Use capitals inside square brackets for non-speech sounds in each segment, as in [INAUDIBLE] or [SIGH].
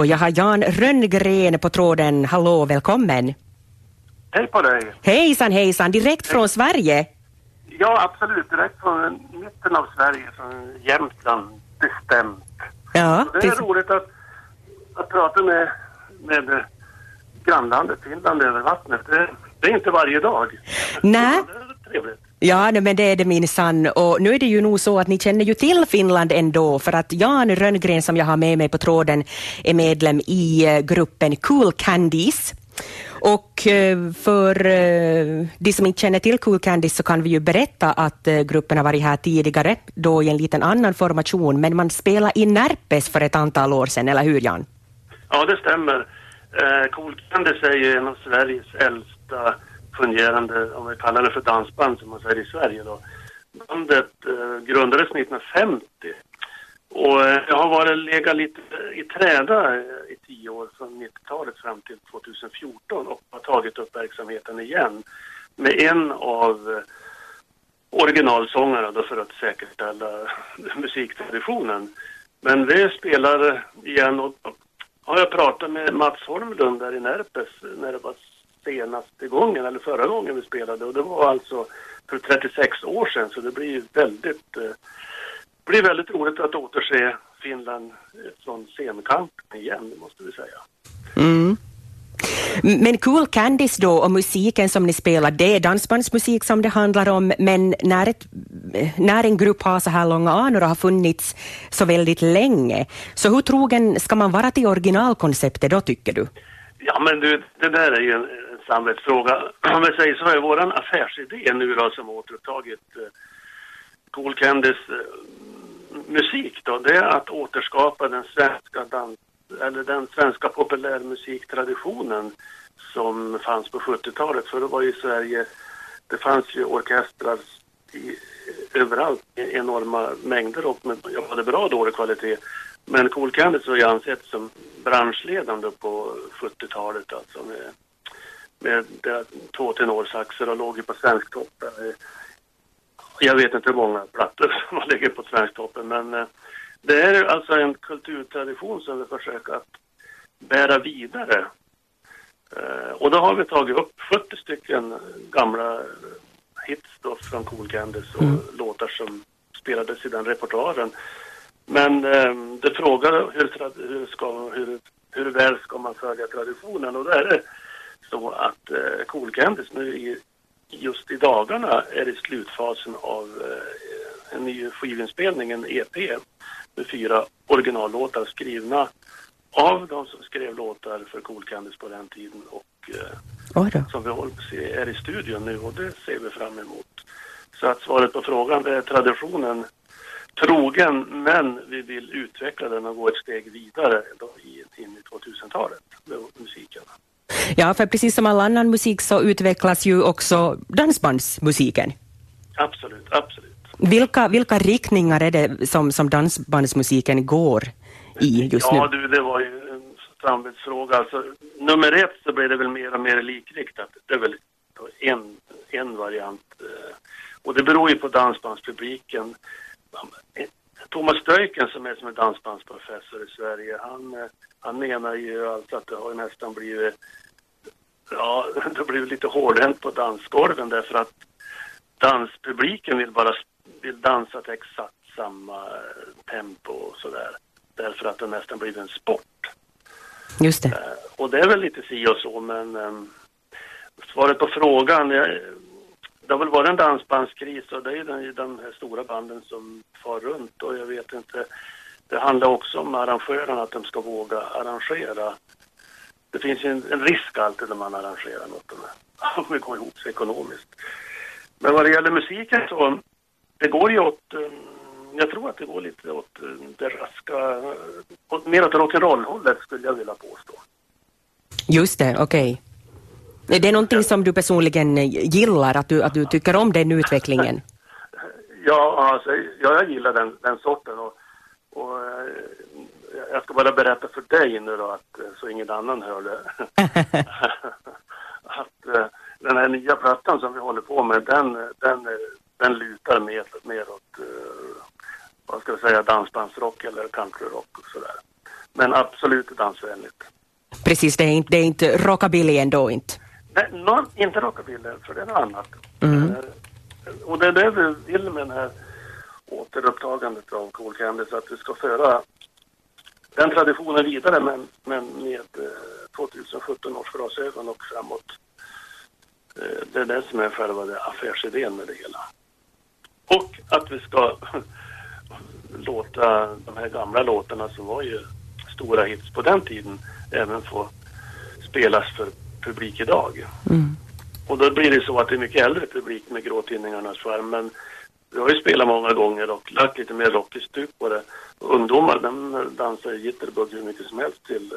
Och jag har Jan Rönngren på tråden. Hallå, välkommen! Hej på dig! Hejsan hejsan, direkt från Sverige? Ja, absolut. Direkt från mitten av Sverige, från Jämtland bestämt. Ja, det är roligt att, att prata med, med grannlandet Finland över vattnet. Det, det är inte varje dag. Nej. Det är trevligt. Ja, men det är det minsann. Och nu är det ju nog så att ni känner ju till Finland ändå, för att Jan Rönngren som jag har med mig på tråden är medlem i eh, gruppen Cool Candies. Och eh, för eh, de som inte känner till Cool Candies så kan vi ju berätta att gruppen har varit här tidigare, då i en liten annan formation, men man spelade i Närpes för ett antal år sedan, eller hur Jan? Ja, det stämmer. Cool Candies är ju en av Sveriges äldsta fungerande, om vi kallar det för dansband som man säger i Sverige då. Bandet eh, grundades 1950 och eh, jag har varit legat lite i träda eh, i tio år från 90-talet fram till 2014 och har tagit upp verksamheten igen med en av eh, originalsångarna då för att säkerställa [LAUGHS] musiktraditionen. Men vi spelar igen och har jag pratat med Mats Holmlund där i Närpes när det var senaste gången, eller förra gången vi spelade och det var alltså för 36 år sedan så det blir väldigt, eh, blir väldigt roligt att återse Finland från scenkanten igen, måste vi säga. Mm. Men Cool Candies då och musiken som ni spelar, det är dansbandsmusik som det handlar om, men när, ett, när en grupp har så här långa anor och har funnits så väldigt länge, så hur trogen ska man vara till originalkonceptet då tycker du? Ja men du, det där är ju en, en samvetsfråga. [CLEARS THROAT] Om vi säger så här, våran affärsidé nu då som återupptagit eh, Cool Candys eh, musik då, det är att återskapa den svenska dans eller den svenska populärmusiktraditionen som fanns på 70-talet. För det var ju Sverige, det fanns ju orkestrar i, överallt i enorma mängder och med både bra och dålig kvalitet. Men Cool Candys var ju ansett som branschledande på 70-talet alltså med, med deras två tenorsaxer och låg ju på Svensktoppen. Jag vet inte hur många plattor [LAUGHS] som har legat på Svensktoppen men eh, det är alltså en kulturtradition som vi försöker att bära vidare. Eh, och då har vi tagit upp 40 stycken gamla hits då från Cool Candice och Mm. låtar som spelades i den repertoaren. Men eh, det frågar hur, trad- hur, ska, hur, hur väl ska man följa traditionen och då är det så att eh, Candice nu i, just i dagarna är i slutfasen av eh, en ny skivinspelning, en EP med fyra originallåtar skrivna av de som skrev låtar för Cool Candice på den tiden och eh, som vi håller är i studion nu och det ser vi fram emot. Så att svaret på frågan är traditionen trogen men vi vill utveckla den och gå ett steg vidare då in i 2000-talet med musiken. Ja, för precis som all annan musik så utvecklas ju också dansbandsmusiken. Absolut, absolut. Vilka, vilka riktningar är det som, som dansbandsmusiken går i just ja nu? du, det var ju en samvetsfråga. Alltså, nummer ett så blir det väl mer och mer likriktat. Det är väl en, en variant. eh, Och det beror ju på dansbandspubliken. Thomas Stöjken som är som är dansbandsprofessor i Sverige, han, eh, han menar ju alltså att det har nästan blivit Ja, [LAUGHS] det har blivit lite hårdhänt på dansgolven därför att danspubliken vill bara vill dansa till exakt samma eh, tempo och sådär. Därför att det nästan blivit en sport. Just det. Eh, Och det är väl lite si och så, men eh, svaret på frågan, jag, det har väl varit en dansbandskris och det är ju den, de här stora banden som far runt och jag vet inte, det handlar också om arrangörerna, att de ska våga arrangera. Det finns ju en, en risk alltid när man arrangerar något, [LAUGHS] om det går ihop sig ekonomiskt. Men vad det gäller musiken så, det går ju åt, eh, jag tror att det går lite åt eh, det raska, eh, åt, mer åt rock'n'roll-hållet skulle jag vilja påstå. Just det, okej. Det är någonting som du personligen gillar, att du, att du tycker om den utvecklingen? [LAUGHS] Ja, alltså, ja jag gillar den, den sorten och, och eh, jag ska bara berätta för dig nu då, att, eh, så ingen annan hör det. [LAUGHS] att eh, den här nya plattan som vi håller på med, den, den, eh, den lutar mer, mer åt, eh, vad ska vi säga, dansbandsrock eller countryrock och sådär. Men absolut dansvänligt. Precis, det är inte, det är inte rockabilly ändå inte. Nej, någon, inte rockabilly, för det är något annat. Mm. Och det är det vi vill med den här återupptagandet av Cool Candice, att vi ska föra den traditionen vidare men, men med 2017 års glasögon och framåt. Det är det som är själva affärsidén med det hela. Och att vi ska [LAUGHS] låta de här gamla låtarna som var ju stora hits på den tiden även få spelas för publik idag. Mm. Och då blir det så att det är mycket äldre publik med Gråtidningarnas skärm men vi har ju spelat många gånger och lagt lite mer rockig stuk på det. Ungdomar de dansar jitterbug hur mycket som helst till,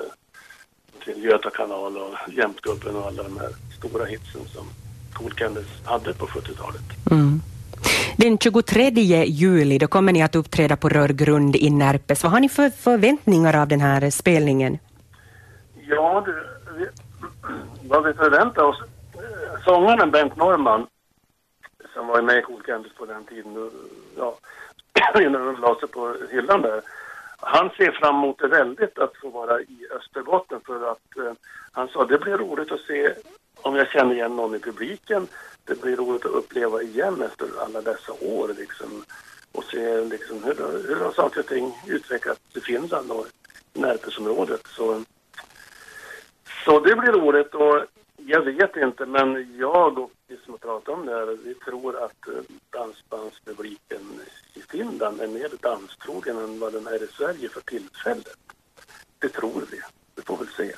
till Göta kanal och Jämtgubben och alla de här stora hitsen som Cool Candice hade på 70-talet. Mm. Den 23 juli då kommer ni att uppträda på Rörgrund i Närpes. Vad har ni för förväntningar av den här spelningen? Ja, det, vad vi förväntar oss. Sångaren Bengt Norman som var med i Cool Candice på den tiden, ja, [CLEARS THROAT] innan de la sig på hyllan där. Han ser fram emot det väldigt att få vara i Österbotten för att eh, han sa det blir roligt att se om jag känner igen någon i publiken. Det blir roligt att uppleva igen efter alla dessa år liksom och se liksom hur, hur har saker och ting utvecklats i Finland och Närpesområdet. Så, så det blir roligt och jag vet inte, men jag och vi som har pratat om det här, vi tror att eh, dansbandspubliken i Finland är mer danstrogen än vad den är i Sverige för tillfället. Det tror vi. Vi får väl se.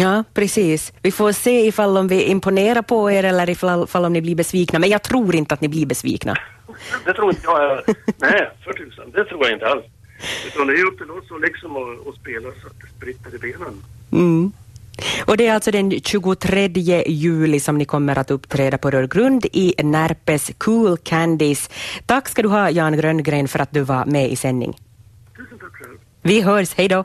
Ja, precis. Vi får se ifall om vi imponerar på er eller ifall, ifall om ni blir besvikna. Men jag tror inte att ni blir besvikna. [LAUGHS] det tror inte jag. Nej, för tusan. Det tror jag inte alls. Utan det är upp till oss liksom att spela så att det spritter i benen. Mm. Och det är alltså den 23 juli som ni kommer att uppträda på Rörgrund i Närpes Cool Candies. Tack ska du ha Jan Gröngren för att du var med i sändning. Tusen tack själv. Vi hörs, hej då.